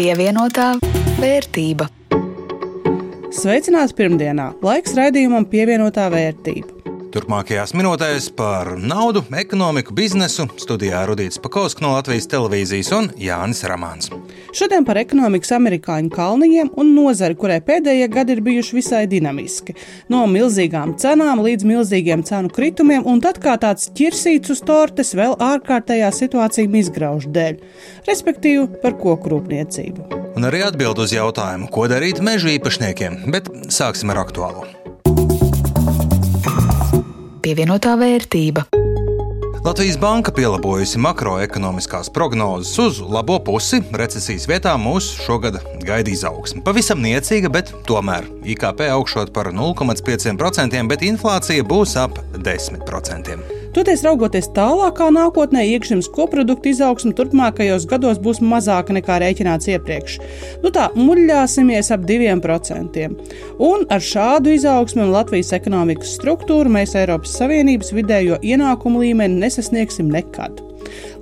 Pievienotā vērtība. Sveicināts pirmdienā! Laiks raidījumam pievienotā vērtība. Turpmākajās minūtēs par naudu, ekonomiku, biznesu studijā Rudīts Pakausks no Latvijas televīzijas un Jānis Ramāns. Šodien par ekonomikas amerikāņu kalniņiem un nozari, kurai pēdējie gadi ir bijuši visai dinamiski. No milzīgām cenām līdz milzīgiem cenu kritumiem, un tad kā tāds ķirsīts uz tortes vēl ārkārtējā situācija izgraužu dēļ, respektīvi par koku rūpniecību. Un arī atbild uz jautājumu, ko darīt meža īpašniekiem, bet sāksim ar aktuālo pievienotā vērtība. Latvijas Banka pielabojusi makroekonomiskās prognozes uz labo pusi. Recesijas vietā mūs šogad gaida izaugsme. Pavisam niecīga, bet tomēr IKP augšot par 0,5%, bet inflācija būs ap 10%. Toties raugoties tālākā nākotnē, iekšzemes koprodukta izaugsme turpmākajos gados būs mazāka nekā rēķināts iepriekš. Nu tā, muļļāsimies ap 2%. Un ar šādu izaugsmu un Latvijas ekonomikas struktūru mēs Eiropas Savienības vidējo ienākumu līmeni nesasniegsim nekad.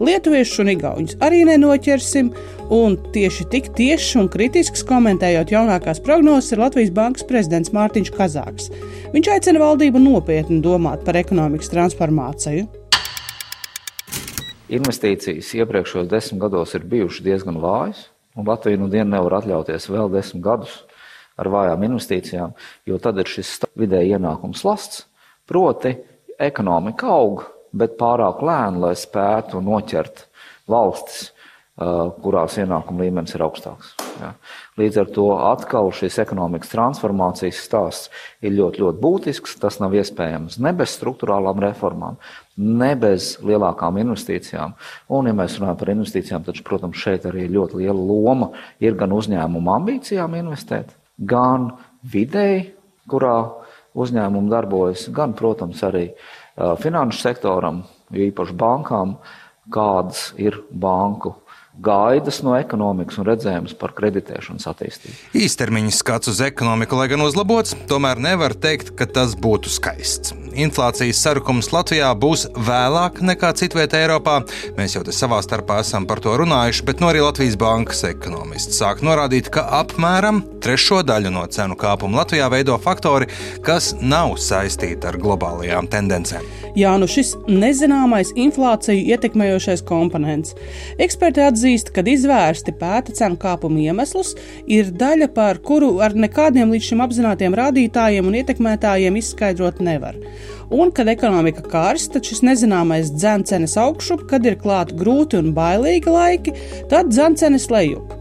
Lietuviešus un igauņus arī nenoķersim, un tieši tik tieši un kritisks komentējot jaunākās prognozes ir Latvijas Bankas prezidents Mārtiņš Kazāks. Viņš aicina valdību nopietni domāt par ekonomikas transformāciju. Investīcijas iepriekšējos desmit gados ir bijušas diezgan vājas, un Latvija nu dienu nevar atļauties vēl desmit gadus ar vājām investīcijām, jo tad ir šis vidēji ienākums lasts. Proti, ekonomika aug, bet pārāk lēni, lai spētu noķert valstis, kurās ienākuma līmenis ir augstāks. Ja. Līdz ar to atkal šis ekonomikas transformācijas stāsts ir ļoti, ļoti būtisks. Tas nav iespējams ne bez struktūrālām reformām, ne bez lielākām investīcijām. Un, ja mēs runājam par investīcijām, tad, protams, šeit arī ļoti liela loma ir gan uzņēmumu ambīcijām investēt, gan videi, kurā uzņēmumi darbojas, gan, protams, arī uh, finanšu sektoram, jo īpaši bankām, kādas ir banku gaidas no ekonomikas un redzējums par kreditēšanas attīstību. Īstermiņa skats uz ekonomiku, lai gan uzlabots, tomēr nevar teikt, ka tas būtu skaists. Inflācijas sarukums Latvijā būs vēlāk nekā citvietā Eiropā. Mēs jau te savā starpā esam par to runājuši, bet no arī Latvijas bankas ekonomists sāk norādīt, ka apmēram trešo daļu no cenu kāpuma Latvijā veido faktori, kas nav saistīti ar globālajām tendencēm. Jā, nu šis nezināmais inflāciju ietekmējošais komponents. Eksperti atzīst, ka izvērsti pēta cenu kāpuma iemeslus, ir daļa, par kuru ar nekādiem līdz šim apzinātiem rādītājiem un ietekmētājiem izskaidrot nevar. Un, kad ekonomika karsta, tad šis nezināmais dzēncenes augšup, kad ir klāti grūti un bailīgi laiki, tad dzēncenes lejup.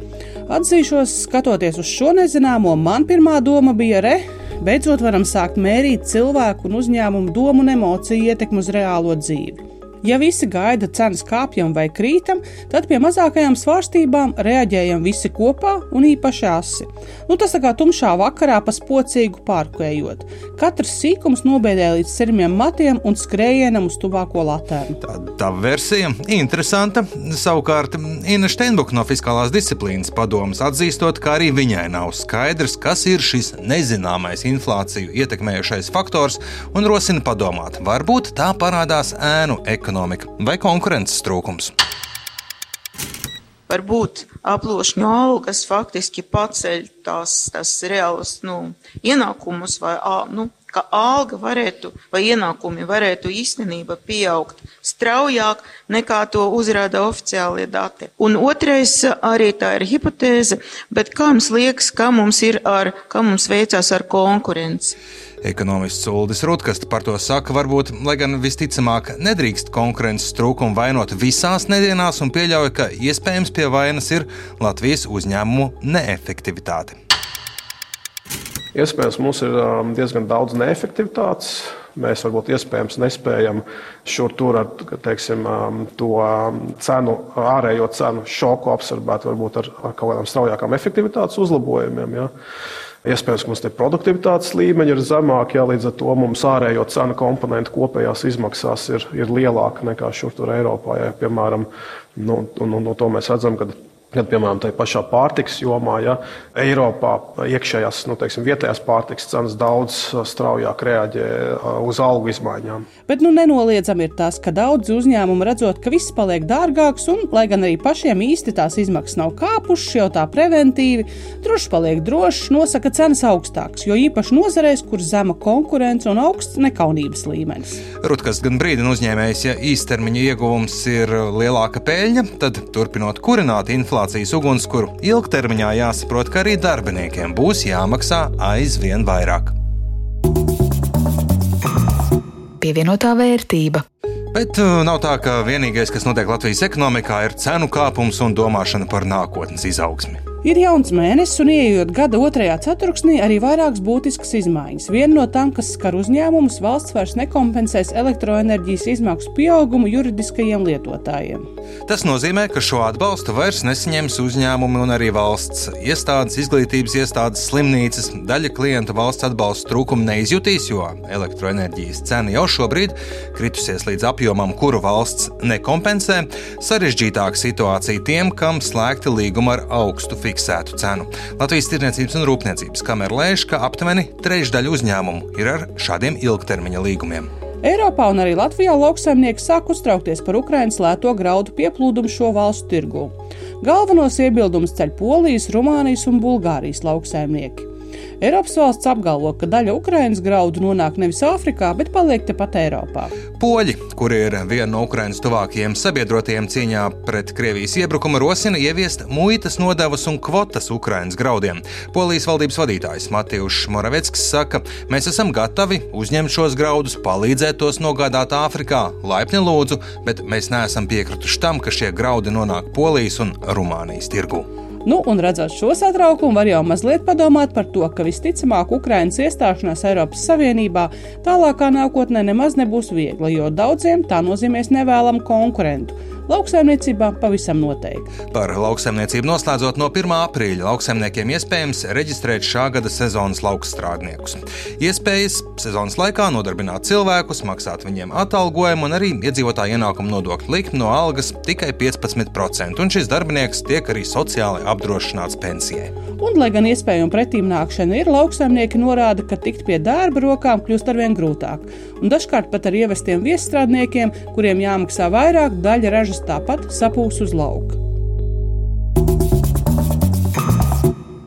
Atzīšos, skatoties uz šo nezināmo, man pirmā doma bija re, Beidzot varam sākt mērīt cilvēku un uzņēmumu domu un emociju ietekmi uz reālo dzīvi. Ja visi gaida cenas kāpjam vai krītam, tad pie mazākajām svārstībām reaģējam visi kopā un īpaši asi. Nu, tas kā tumšā vakarā pa spocīgu pārkējot. Katrs sīkums nobēdē līdz sirmiem matiem un skrējienam uz tuvāko latēnu. Tā, tā versija interesanta. Savukārt Inna Steinbuka no Fiskālās disciplīnas padomas atzīstot, ka arī viņai nav skaidrs, kas ir šis nezināmais inflāciju ietekmējošais faktors un rosina padomāt. Varbūt tā parādās ēnu ekonomikā ekonomika vai konkurences trūkums. Varbūt aplošņu algas faktiski paceļ tās, tās reālas nu, ienākumus, vai nu, ka alga varētu vai ienākumi varētu īstenībā pieaugt straujāk nekā to uzrāda oficiālie dati. Un otrais arī tā ir hipotēze, bet kā mums liekas, kā mums ir ar, kā mums veicās ar konkurenci? Ekonomists Uldis Rutkasts par to saka, varbūt, lai gan visticamāk nedrīkst konkurences trūkumu vainot visās nedēļās un pieļauj, ka iespējams pie vainas ir Latvijas uzņēmumu neefektivitāte. Iespējams, mums ir um, diezgan daudz neefektivitātes. Mēs varbūt iespējams nespējam šur tur ar teiksim, um, to um, cenu, ārējo cenu šoku absorbēt varbūt ar, ar kaut kādām straujākām efektivitātes uzlabojumiem. Ja. Iespējams, ka mums te produktivitātes līmeņi ir zemāki, ja līdz ar to mums ārējo cenu komponentu kopējās izmaksās ir, ir lielāka nekā šur tur Eiropā. Ja, piemēram, nu, un, un, un to mēs redzam, ka Gan, piemēram, tajā pašā pārtikas jomā, ja Eiropā iekšējās, nu, teiksim, vietējās pārtikas cenas daudz straujāk reaģē uz algu izmaiņām. Bet nu, nenoliedzami ir tas, ka daudzi uzņēmumi redzot, ka viss paliek dārgāks, un, lai gan arī pašiem īsti tās izmaksas nav kāpušas, jau tā preventīvi, droši paliek drošs, nosaka cenas augstākas, jo īpaši nozarēs, kur zema konkurence un augsts nekaunības līmenis. Rutkas gan brīdina uzņēmējs, ja īstermiņa ieguvums ir lielāka peļņa, tad turpinot kurināt inflāciju inflācijas ugunskura, ilgtermiņā jāsaprot, ka arī darbiniekiem būs jāmaksā aizvien vairāk. Pievienotā vērtība. Bet uh, nav tā, ka vienīgais, kas notiek Latvijas ekonomikā, ir cenu kāpums un domāšana par nākotnes izaugsmi. Ir jauns mēnesis, un ieejot gada otrajā ceturksnī, arī vairākas būtiskas izmaiņas. Viena no tām, kas skar uzņēmumus, valsts vairs nekompensēs elektroenerģijas izmaksu pieaugumu juridiskajiem lietotājiem. Tas nozīmē, ka šo atbalstu vairs nesaņems uzņēmumi un arī valsts iestādes, izglītības iestādes, slimnīcas. Daļa klientu valsts atbalsta trūkumu neizjutīs, jo elektroenerģijas cena jau šobrīd kritusies līdz apjomam, kuru valsts nekompensē. Sarežģītāka situācija tiem, kam slēgti līgumi ar augstu fiksāciju fiksētu cenu. Latvijas Tirniecības un Rūpniecības kamera lēš, ka aptuveni trešdaļa uzņēmumu ir ar šādiem ilgtermiņa līgumiem. Eiropā un arī Latvijā lauksaimnieki sāk uztraukties par Ukraiņas lēto graudu pieplūdumu šo valstu tirgu. Galvenos iebildumus ceļ Polijas, Rumānijas un Bulgārijas lauksaimnieki. Eiropas valsts apgalvo, ka daļa Ukraiņas graudu nonāk nevis Āfrikā, bet paliek tepat Eiropā. Poļi, kuri ir viena no Ukraiņas tuvākajiem sabiedrotiem cīņā pret Krievijas iebrukumu, rosina ieviest muitas nodevas un kvotas Ukraiņas graudiem. Polijas valdības vadītājs Matijs Moraveckis saka, mēs esam gatavi uzņemt šos graudus, palīdzēt tos nogādāt Āfrikā, laipni lūdzu, bet mēs neesam piekrituši tam, ka šie graudi nonāk Polijas un Rumānijas tirgū. Nu, un redzot šo satraukumu, var jau mazliet padomāt par to, ka visticamāk Ukrainas iestāšanās Eiropas Savienībā tālākā nākotnē nemaz nebūs viegla, jo daudziem tā nozīmēs nevēlamu konkurentu Lauksaimniecībā pavisam noteikti. Par lauksaimniecību noslēdzot no 1. aprīļa lauksaimniekiem iespējams reģistrēt šā gada sezonas laukstrādniekus. Iespējas sezonas laikā nodarbināt cilvēkus, maksāt viņiem atalgojumu un arī iedzīvotāju ienākumu nodokļu likmi no algas tikai 15%, un šis darbinieks tiek arī sociāli apdrošināts pensijai. Un, lai gan iespējama pretīm nākšana ir, lauksaimnieki norāda, ka tikt pie darba rokām kļūst arvien grūtāk. Un dažkārt pat ar ievestiem viesstrādniekiem, kuriem jāmaksā vairāk, daļa ražas dažas tāpat sapūs uz lauka.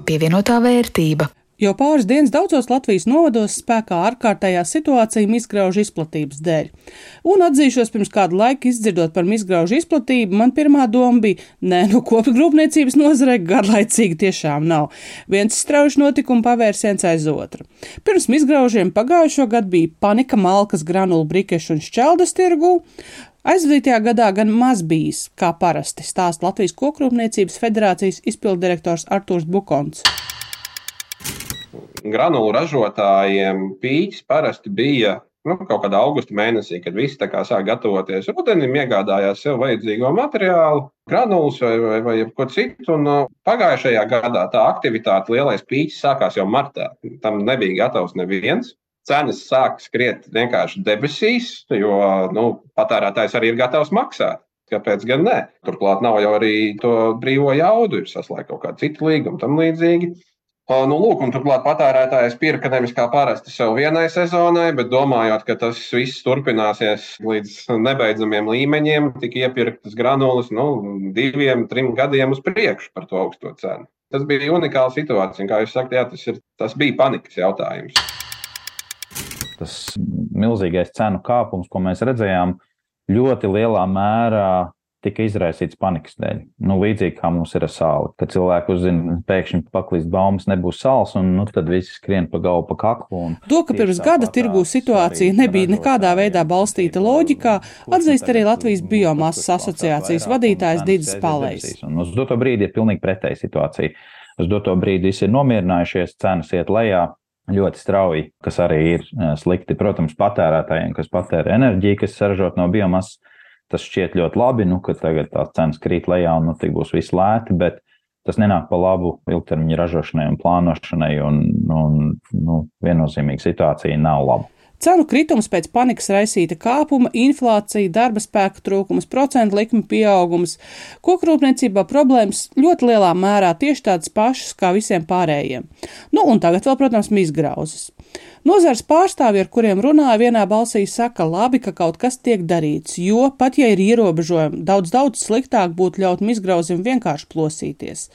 Pievienotā vērtība. Jau pāris dienas daudzos Latvijas novados spēkā ārkārtējā situācija misgraužu izplatības dēļ. Un atzīšos, pirms kādu laiku izdzirdot par misgraužu izplatību, man pirmā doma bija, nē, nu kopgrūpniecības nozarei garlaicīgi tiešām nav. Viens strauji notikuma pavērsiens aiz otra. Pirms misgraužiem pagājušo gadu bija panika malkas, granulu, brikešu un šķeldas tirgū. Aizvadītajā gadā gan maz bijis, kā parasti stāsta Latvijas Kokrūpniecības federācijas izpildirektors Artūrs Bukons. Granulu ražotājiem pīķis parasti bija nu, kaut kādā augusta mēnesī, kad visi sāk gatavoties rudenim, iegādājās sev vajadzīgo materiālu, granulas vai, vai, vai ko citu. Un, uh, pagājušajā gadā tā aktivitāte lielais pīķis sākās jau martā. Tam nebija gatavs neviens cenas sāk skriet vienkārši debesīs, jo nu, patērētājs arī ir gatavs maksāt. Kāpēc gan ne? Turklāt nav jau arī to brīvo jaudu, ir saslēgta kaut kāda cita līguma, tam līdzīgi. Nu, lūk, turklāt patērētājs pirka nevis kā parasti sev vienai sezonai, bet domājot, ka tas viss turpināsies līdz nebeidzamiem līmeņiem, tika iepirktas granulas nu, diviem, trim gadiem uz priekšu par to augsto cenu. Tas bija unikāla situācija. Kā jūs sakat, jā, tas, ir, tas bija panikas jautājums tas milzīgais cenu kāpums, ko mēs redzējām, ļoti lielā mērā tika izraisīts panikas dēļ. Nu, līdzīgi kā mums ir ar sāli, kad cilvēki uzzina, pēkšņi paklīst baumas, nebūs sāls, un nu, tad visi skrien pa galvu, pa kaklu. To, ka pirms gada tirgū situācija nebija nekādā veidā balstīta loģikā, atzīst arī Latvijas biomasas asociācijas vadītājs Digis Palējs. Uz doto brīdi ir pilnīgi pretēja situācija. Uz doto brīdi visi ir nomierinājušies, cenas iet lejā, ļoti strauji, kas arī ir slikti. Protams, patērētājiem, kas patērē enerģiju, kas saražot no biomasas, tas šķiet ļoti labi, nu, ka tagad tās cenas krīt lejā un nu, tik būs viss lēti, bet tas nenāk pa labu ilgtermiņa ražošanai un plānošanai, un, un nu, viennozīmīgi situācija nav laba. Cenu kritums pēc panikas raisīta kāpuma, inflācija, darba spēka trūkums, procentu likuma pieaugums. Kokrūpniecībā problēmas ļoti lielā mērā tieši tādas pašas kā visiem pārējiem. Nu, un tagad vēl, protams, izgrauzes. Nozars pārstāvji, ar kuriem runāja, vienā balsī saka, labi, ka kaut kas tiek darīts, jo pat ja ir ierobežojumi, daudz, daudz sliktāk būtu ļaut izgrauzim vienkārši plosīties.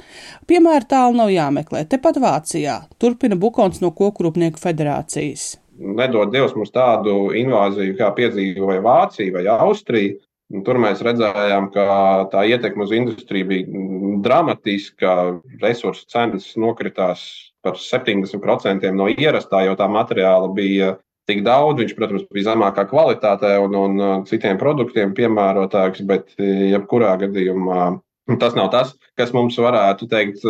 Piemēra tālu nav jāmeklē, tepat Vācijā, turpina Bukons no Kokrūpnieku federācijas nedod Dievs mums tādu invāziju, kā piedzīvoja Vācija vai Austrija. Un tur mēs redzējām, ka tā ietekme uz industriju bija dramatiska. Resursu cenas nokritās par 70% no ierastā, jo tā materiāla bija tik daudz. Viņš, protams, bija zemākā kvalitātē un, un citiem produktiem piemērotāks, bet jebkurā gadījumā Tas nav tas, kas mums varētu teikt,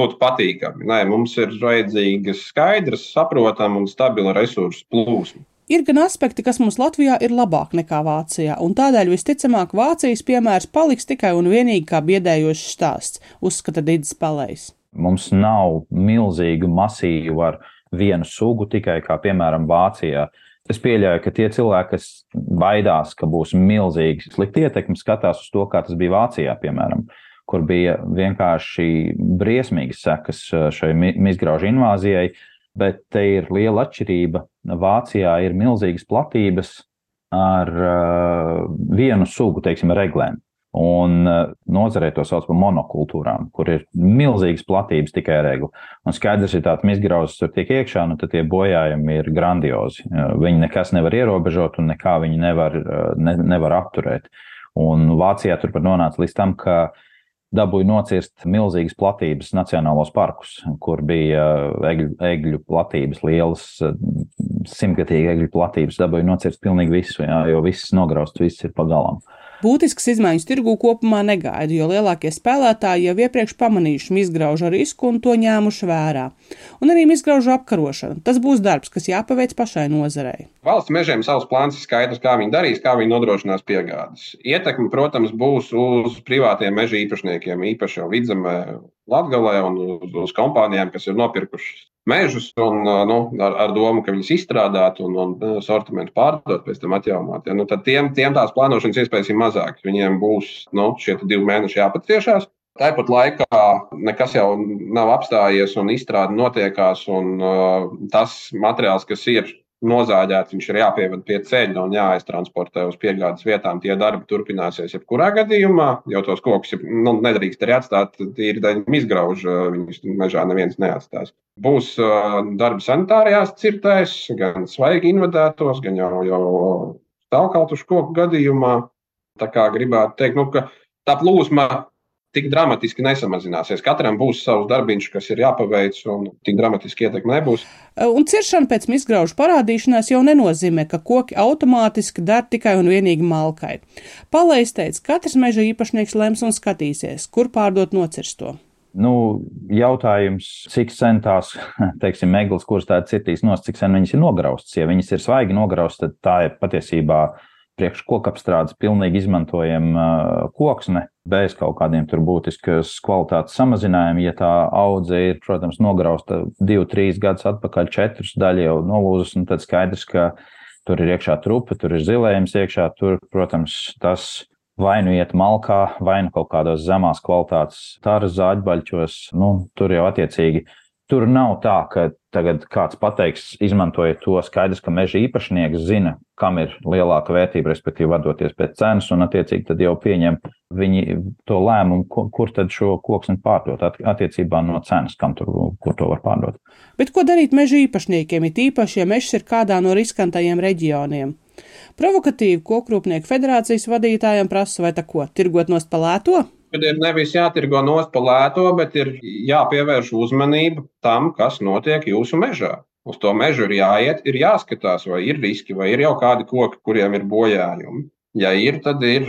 būt patīkami. Nē, mums ir vajadzīga skaidra, saprotama un stabila resursu plūsma. Ir gan aspekti, kas mums Latvijā ir labāk nekā Vācijā, un tādēļ visticamāk Vācijas piemērs paliks tikai un vienīgi kā biedējošs stāsts, uzskata Digis Palējs. Mums nav milzīgu masīvu ar vienu sugu tikai kā piemēram Vācijā. Es pieļauju, ka tie cilvēki, kas baidās, ka būs milzīgi slikti ietekmi, skatās uz to, kā tas bija Vācijā, piemēram, kur bija vienkārši briesmīgas sekas uh, šai mizgraužu invāzijai, bet te ir liela atšķirība. Vācijā ir milzīgas platības ar uh, vienu sugu, teiksim, reglēm. Un uh, nozarē to sauc par monokultūrām, kur ir milzīgas platības tikai regla. Un skaidrs, ja tāds izgrauzis tur tiek iekšā, nu tad tie bojājumi ir grandiozi. Uh, viņi nekas nevar ierobežot un nekā viņi nevar, uh, ne, nevar apturēt. Un Vācijā turpat nonāca līdz tam, ka dabūja nocirst milzīgas platības nacionālos parkus, kur bija egļu, egļu platības, lielas, simtgadīgi egļu platības. Dabūja nocirst pilnīgi visu, jā, jo viss nograusts, viss ir pagalām. Būtiskas izmaiņas tirgū kopumā negaida, jo lielākie spēlētāji jau iepriekš pamanījuši izgraužu risku un to ņēmuši vērā. Un arī izgraužu apkarošana. Tas būs darbs, kas jāpaveic pašai nozarei. Valsts mežiem savs plāns ir skaidrs, kā viņi darīs, kā viņi nodrošinās piegādes. Ietekme, protams, būs uz privātiem meža īpašniekiem, īpaši jau vidzemē, Latvijā un uz, uz kompānijām, kas ir nopirkušas mežus un, nu, ar, ar domu, ka viņas izstrādāt un, un sortimentu pārdot, pēc tam atjaunot. Ja, nu, tad tiem, tiem tās plānošanas iespējas ir mazākas. Viņiem būs nu, šie divi mēneši jāpaciešās. Tāpat laikā nekas jau nav apstājies un izstrāde notiekās. Un, uh, tas materiāls, kas ir nozāģēts, viņš ir jāpievada pie ceļa un jāaiztransportē uz piegādes vietām. Tie darbi turpināsies jebkurā gadījumā, jo tos kokus nu, nedrīkst arī atstāt tīri daļai izgrauž, viņus mežā neviens neatstās. Būs uh, darbi sanitārijās cirtēs, gan svaigi invadētos, gan jau, jau stāvkaltušu koku gadījumā. Tā kā gribētu teikt, nu, ka tā plūsma tik dramatiski nesamazināsies. Katram būs savs darbiņš, kas ir jāpaveic, un tik dramatiski ietekme nebūs. Un ciršana pēc izgraužu parādīšanās jau nenozīmē, ka koki automātiski der tikai un vienīgi malkai. Palais teica, katrs meža īpašnieks lems un skatīsies, kur pārdot nocirsto. Nu, jautājums, cik sen tās, teiksim, meglis, kuras tādas citīs nos, cik sen viņas ir nograustas. Ja viņas ir svaigi nograustas, tad tā ir patiesībā priekš kokapstrādes pilnīgi izmantojama koksne, bez kaut kādiem tur būtiskas kvalitātes samazinājumiem. Ja tā audze ir, protams, nograusta divu, trīs gadus atpakaļ, četrus daļu jau nolūzas, un tad skaidrs, ka tur ir iekšā trupa, tur ir zilējums iekšā, tur, protams, tas vai nu iet malkā, vai nu kaut kādos zemās kvalitātes tāras zāģbaļķos, nu, tur jau attiecīgi Tur nav tā, ka tagad kāds pateiks, izmantojot to skaidrs, ka meža īpašnieks zina, kam ir lielāka vērtība, respektīvi vadoties pēc cenas, un attiecīgi tad jau pieņem viņi to lēmumu, kur tad šo koksni pārdot attiecībā no cenas, kam tur, kur to var pārdot. Bet ko darīt meža īpašniekiem, it īpaši, ja mežs ir kādā no riskantajiem reģioniem? Provokatīvi kokrūpnieku federācijas vadītājiem prasa vai tā ko, tirgot nost palēto? Kad ir nevis jātirgo nost pa lēto, bet ir jāpievērš uzmanība tam, kas notiek jūsu mežā. Uz to mežu ir jāiet, ir jāskatās, vai ir riski, vai ir jau kādi koki, kuriem ir bojājumi. Ja ir, tad ir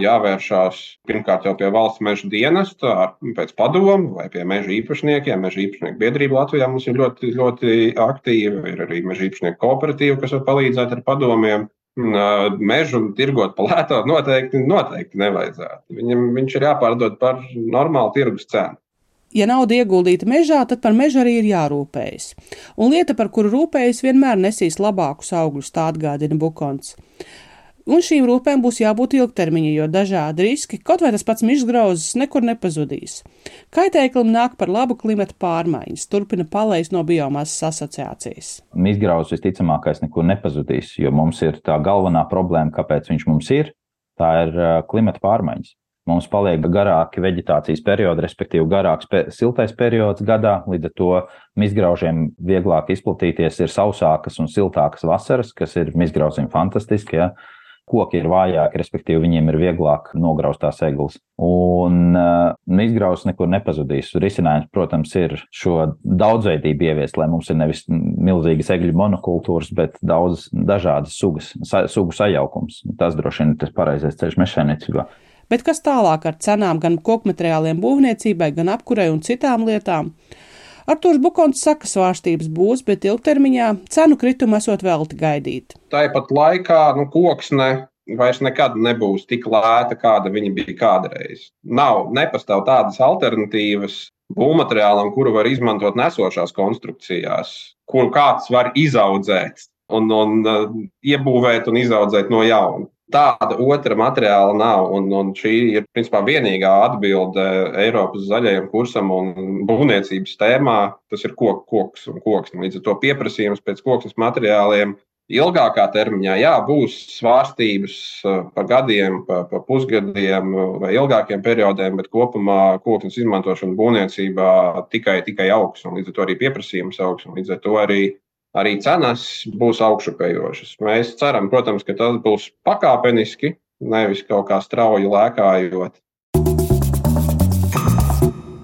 jāvēršās pirmkārt jau pie valsts meža dienesta, pēc padomu vai pie meža īpašniekiem. Meža īpašnieku biedrība Latvijā mums ir ļoti, ļoti aktīva. Ir arī meža īpašnieku kooperatīva, kas var palīdzēt ar padomiem mežu tirgot pa lēto noteikti, noteikti nevajadzētu. Viņam, viņš ir jāpārdod par normālu tirgus cenu. ja nauda ieguldīta mežā, tad par mežu arī ir jārūpējas. Un lieta, par kuru rūpējas, vienmēr nesīs labākus augļus, tā atgādina Bukons. Un šīm rūpēm būs jābūt ilgtermiņa, jo dažādi riski, kaut vai tas pats mišgrauzes, nekur nepazudīs. Kaitēklim nāk par labu klimata pārmaiņas, turpina palējs no biomasas asociācijas. Mišgrauzes visticamākais nekur nepazudīs, jo mums ir tā galvenā problēma, kāpēc viņš mums ir, tā ir klimata pārmaiņas. Mums paliek garāki vegetācijas periodi, respektīvi garāks pe siltais periods gadā, līdz ar to mizgraužiem vieglāk izplatīties ir sausākas un siltākas vasaras, kas ir mizgrauziem fantastiski. Ja? Koki ir vājāki, respektīvi viņiem ir vieglāk nograust tās eglis. Un uh, izgraust nekur nepazudīs. Risinājums, protams, ir šo daudzveidību ieviest, lai mums ir nevis milzīgas egļu monokultūras, bet daudz dažādas sugas, sa, sugu sajaukums. Tas droši vien ir tas pareizais ceļš mežsaimniecībā. Bet kas tālāk ar cenām gan kokmateriāliem būvniecībai, gan apkurei un citām lietām? Artūrs Bukons saka, svārstības būs, bet ilgtermiņā cenu kritumu esot velti gaidīt. Tāpat laikā nu, koksne vairs nekad nebūs tik lēta, kāda viņa bija kādreiz. Nav, nepastāv tādas alternatīvas būvmateriālam, kuru var izmantot nesošās konstrukcijās, kuru kāds var izaudzēt un, un uh, iebūvēt un izaudzēt no jauna. Tāda otra materiāla nav, un, un šī ir principā vienīgā atbilde Eiropas zaļajam kursam un būvniecības tēmā. Tas ir kok, koks un koks. Līdz ar to pieprasījums pēc koksnes materiāliem ilgākā termiņā, jā, būs svārstības uh, pa gadiem, pa, pa pusgadiem vai ilgākiem periodiem, bet kopumā koksnes izmantošana būvniecībā tikai, tikai augs, līdz ar to arī pieprasījums augs, līdz ar to arī arī cenas būs augšupējošas. Mēs ceram, protams, ka tas būs pakāpeniski, nevis kaut kā strauji lēkājot.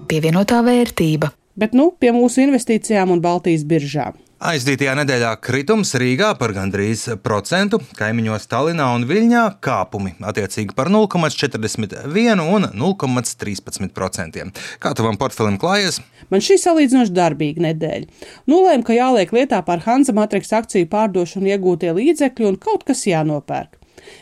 Pievienotā vērtība. Bet nu pie mūsu investīcijām un Baltijas biržām. Aizdītajā nedēļā kritums Rīgā par gandrīz procentu, kaimiņos Tallinā un Viļņā kāpumi attiecīgi par 0,41 un 0,13%. Kā tavam portfelim klājies? Man šī salīdzinoši darbīga nedēļa. Nolēma, ka jāliek lietā par Hanza Matrix akciju pārdošanu iegūtie līdzekļi un kaut kas jānopērk.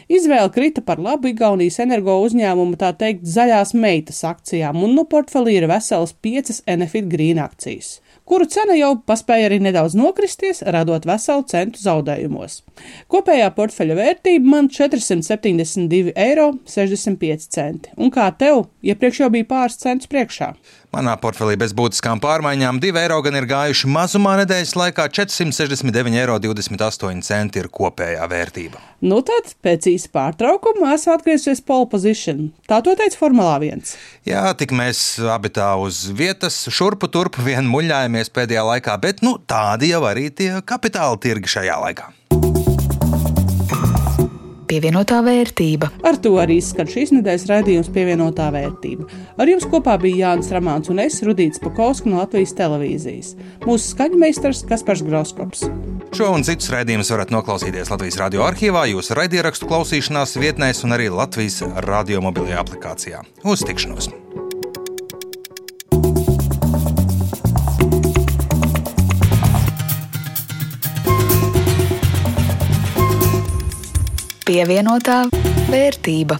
Izvēle krita par labu Igaunijas energo uzņēmumu tā teikt zaļās meitas akcijām, un nu portfelī ir veselas piecas Enefit Green akcijas kuru cena jau paspēja arī nedaudz nokristies, radot veselu centu zaudējumos. Kopējā portfeļa vērtība man 472,65 eiro, un kā tev, iepriekš jau bija pāris centus priekšā. Manā portfelī bez būtiskām pārmaiņām 2 eiro gan ir gājuši mazumā nedēļas laikā, 469,28 eiro ir kopējā vērtība. Nu tad, pēc īsa pārtraukuma, esmu atgriezies pole position. Tā to teica Formulā 1. Jā, tik mēs abi tā uz vietas, šurpu turpu vien muļājāmies pēdējā laikā, bet nu, tādi jau arī tie kapitāla tirgi šajā laikā pievienotā vērtība. Ar to arī skan šīs nedēļas raidījums pievienotā vērtība. Ar jums kopā bija Jānis Ramāns un es, Rudīts Pakauska no Latvijas televīzijas. Mūsu skaņmeistars Kaspars Grauskops. Šo un citus raidījumus varat noklausīties Latvijas radio arhīvā, jūsu raidierakstu klausīšanās vietnēs un arī Latvijas radio mobilajā aplikācijā. Uz tikšanos! Pievienotā vērtība.